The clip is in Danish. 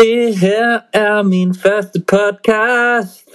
Det her er min første podcast.